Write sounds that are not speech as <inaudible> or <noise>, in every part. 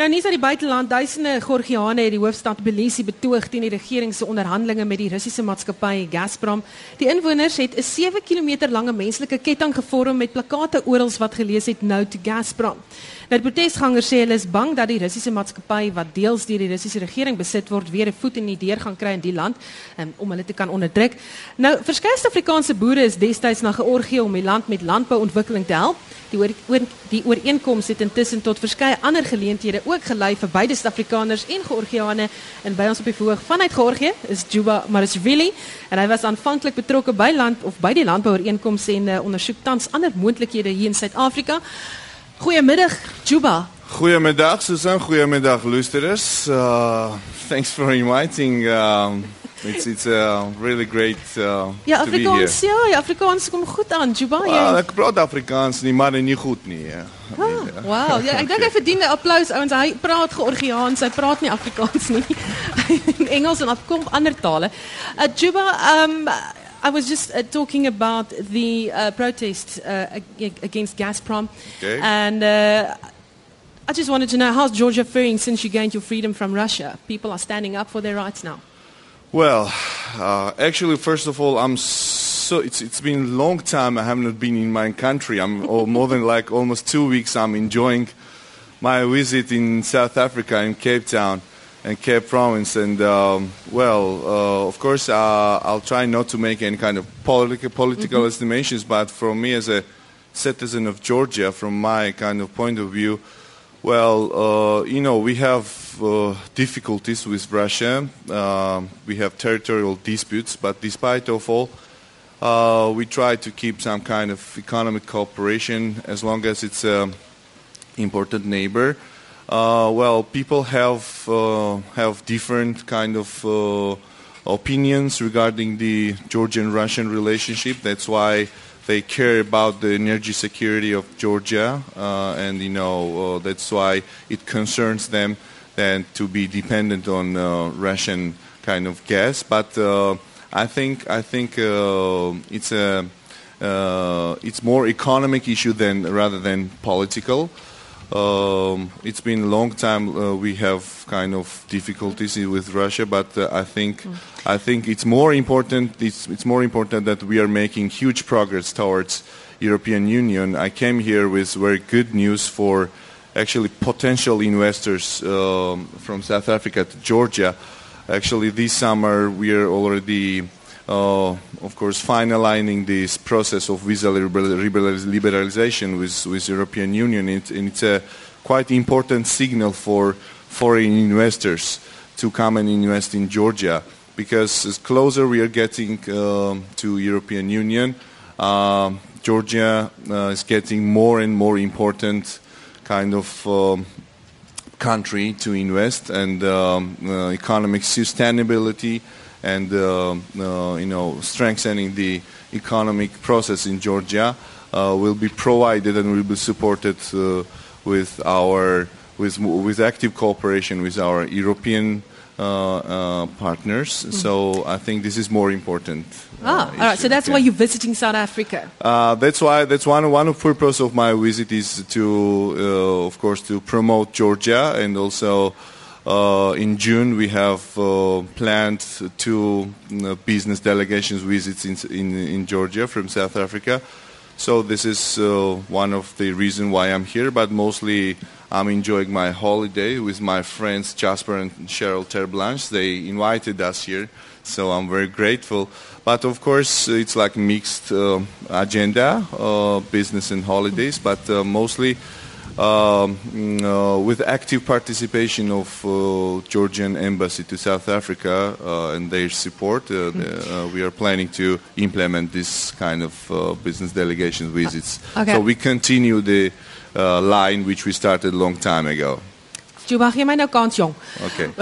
Nou nie uit die buiteland, duisende Georgiane het die hoofstad Tbilisi betoog teen die regering se onderhandelinge met die Russiese maatskappy Gazprom. Die inwoners het 'n 7 km lange menslike ketting gevorm met plakate oral wat gelees het "No to Gazprom". Nou protesgangers sê hulle is bang dat die Russiese maatskappy wat deels deur die Russiese regering besit word, weer 'n voet in die deur gaan kry in die land um, om hulle te kan onderdruk. Nou, verskeie Afrikaanse boere is destyds na Georgië om die land met landbouontwikkeling te help. Die oor, oor die ooreenkoms het intussen tot verskeie ander geleenthede ook gelei vir beide Suid-Afrikaners en Georgiane en by ons op die verhoog vanuit Georgië is Juba Marashvili en hy was aanvanklik betrokke by land of by die landbouooreenkoms en uh, ondersoek tans ander moontlikhede hier in Suid-Afrika. Goedemiddag, Juba. Goedemiddag, Susan. Goedemiddag, luisteraars. Uh, thanks for inviting. Um, it's it's uh, really great uh, Ja. Afrikaans, ja, ja, Afrikaans kom goed aan, Juba. Well, Jy, ek praat Afrikaans nie, maar nie goed nie. Ja. ah, wow, ja, ek dink hy verdien 'n applous ouens. Hy praat Georgiaans, hy praat nie Afrikaans nie. <laughs> Engels en afkom ander tale. Uh, Juba, um I was just uh, talking about the uh, protest uh, against Gazprom. Okay. And uh, I just wanted to know how's Georgia faring since you gained your freedom from Russia? People are standing up for their rights now. Well, uh, actually, first of all, I'm so it's it's been a long time I haven't been in my country. I'm <laughs> more than like almost two weeks. I'm enjoying my visit in South Africa in Cape Town and Cape Province, and um, well, uh, of course, uh, I'll try not to make any kind of political political estimations, but for me as a citizen of Georgia, from my kind of point of view. Well, uh, you know, we have uh, difficulties with Russia. Uh, we have territorial disputes, but despite of all, uh, we try to keep some kind of economic cooperation as long as it's an important neighbor. Uh, well, people have uh, have different kind of uh, opinions regarding the Georgian-Russian relationship. That's why they care about the energy security of Georgia, uh, and you know uh, that's why it concerns them than to be dependent on uh, Russian kind of gas. But I think I think it's a it's more economic issue than rather than political. Um, it's been a long time uh, we have kind of difficulties with Russia, but uh, I think I think it's more important. It's, it's more important that we are making huge progress towards European Union. I came here with very good news for actually potential investors um, from South Africa to Georgia. Actually, this summer we are already of course, finalizing this process of visa liberal- liberal- liberalization with, with European Union, it, it's a quite important signal for foreign investors to come and invest in Georgia. Because as closer we are getting um, to European Union, um Georgia uh, is getting more and more important kind of um, country to invest and um, uh, economic sustainability and uh, uh, you know strengthening the economic process in Georgia uh, will be provided and will be supported uh, with our with with active cooperation with our European uh, uh, partners. So I think this is more important. uh, Ah, all right. So that's Yeah. why you're visiting South Africa. Uh, that's why that's one one of purpose of my visit is to uh, of course to promote Georgia and also uh, in June we have uh, planned two uh, business delegations visits in, in in Georgia from South Africa. So this is uh, one of the reasons why I'm here, but mostly I'm enjoying my holiday with my friends Jasper and Cheryl Terblanche. They invited us here, so I'm very grateful. But of course, it's like mixed uh, agenda, business and holidays, but mostly um, mm, uh, with active participation of uh, Georgian embassy to South Africa uh, and their support, uh, the, uh, we are planning to implement this kind of uh, business delegation visits. Okay. So we continue the uh, line which we started a long time ago. My nou kans jong. Okay. <laughs>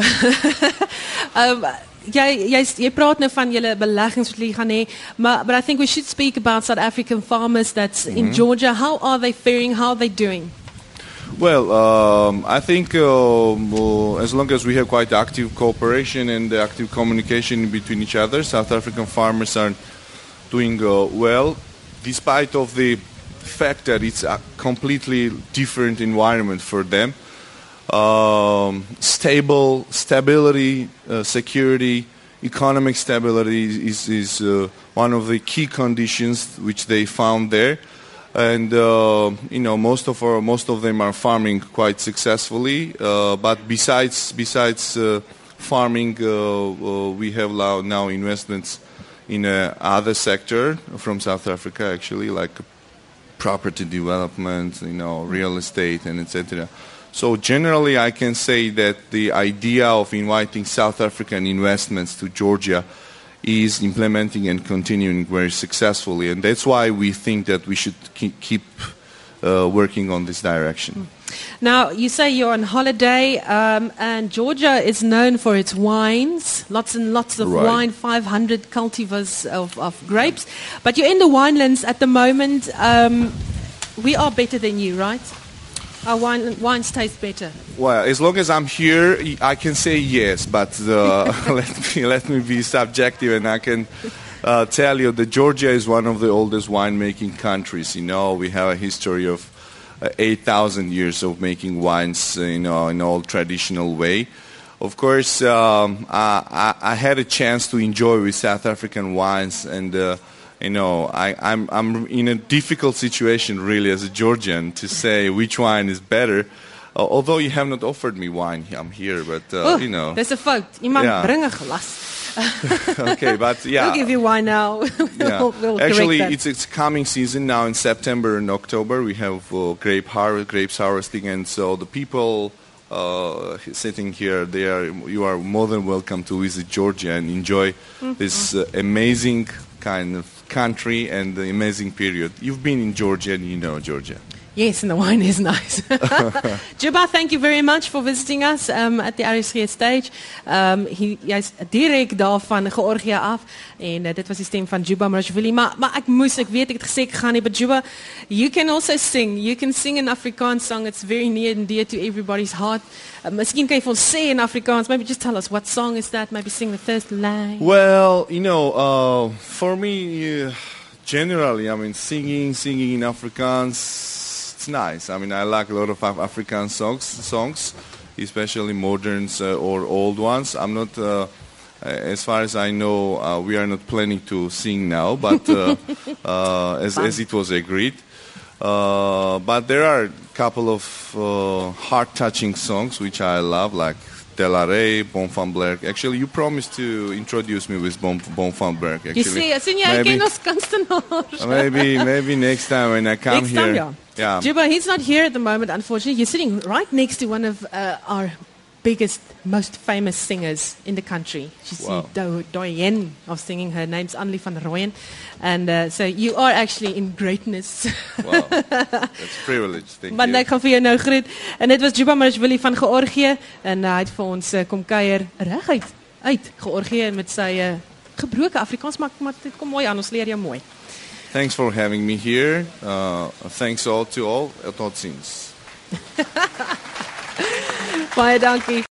Um jy jy jy praat nou van julle beleggings wat julle gaan hê, maar but I think we should speak about South African farmers that's in Georgia. How are they faring? How are they doing? Well, um, I think um, uh, as long as we have quite active cooperation and active communication between each other, South African farmers are doing uh, well, despite of the fact that it's a completely different environment for them. um, stable stability, uh, security, economic stability is, is uh, one of the key conditions which they found there. And uh, you know most of our, most of them are farming quite successfully. Uh, but besides besides uh, farming, uh, we have now, now investments in other sector from South Africa actually, like property development, you know, real estate, and etc. So generally, I can say that the idea of inviting South African investments to Georgia is implementing and continuing very successfully, and that's why we think that we should keep uh, working on this direction. Now, you say you're on holiday, um, and Georgia is known for its wines, lots and lots of right. wine, 500 cultivars of, of, grapes. But you're in the winelands at the moment. Um, we are better than you, right? Our wine, wines taste better. Well, as long as I'm here, I can say yes, but uh, <laughs> let, me, let me be subjective and I can uh, tell you that Georgia is one of the oldest winemaking countries. You know, we have a history of uh, 8,000 years of making wines, uh, you know, in all traditional way. Of course, um, I, I, had a chance to enjoy with South African wines and uh, you know, I, am I'm, I'm in a difficult situation really as a Georgian to say which wine is better. Uh, although you have not offered me wine, I'm here, but uh, oh, you know. There's a fout. Iemand yeah. bring a glas. <laughs> okay, but yeah. We'll give you wine now. <laughs> yeah. we'll, we'll Actually, it's it's coming season now in September and October. We have uh, grape harvest, grapes harvesting, and so the people uh, sitting here, they are you are more than welcome to visit Georgia and enjoy mm-hmm. this uh, amazing kind of country and the amazing period. You've been in Georgia and you know Georgia. Yes, and the wine is nice. <laughs> Juba, thank you very much for visiting us um, at the RSG stage. Um, hy jy's direk daar van Georgië af en uh, dit was die stem van Juba Marashvili. Maar maar ek moes ek weet ek het gesê ek gaan nie, but Juba, you can also sing. You can sing an Afrikaans song. It's very near and dear to everybody's heart. Uh, miskien kan jy vir ons sê in Afrikaans. Maybe just tell us what song is that? Maybe sing the first line. Well, you know, uh, for me uh, generally, I mean singing singing in Afrikaans nice. I mean, I like a lot of African songs, songs, especially moderns uh, or old ones. I'm not, uh, as far as I know, uh, we are not planning to sing now, but uh, <laughs> uh, as, as, it was agreed. Uh, but there are a couple of heart-touching songs which I love, like De la Rey, Bon van Actually, you promised to introduce me with Bon, bon van Actually, you see, as maybe, maybe, maybe next time when I come next here. Time, yeah. Yeah. Juba, he's not here at the moment, unfortunately. You're sitting right next to one of uh, our biggest, most famous singers in the country. She's wow. the doyen of singing. Her name's Annelie van Rooyen. And uh, so you are actually in greatness. wow. <laughs> That's privilege. Thank maar ek gaan vir jou nou groet. En dit was Juba Marashvili van Georgië en uh, hy het vir ons uh, kom kuier reguit uit Georgië met sy uh, gebroke Afrikaans maar, maar dit kom mooi aan. Ons leer jou mooi. Thanks for having me here. Uh, thanks all to all. Tot ziens. <laughs> Baie dankie.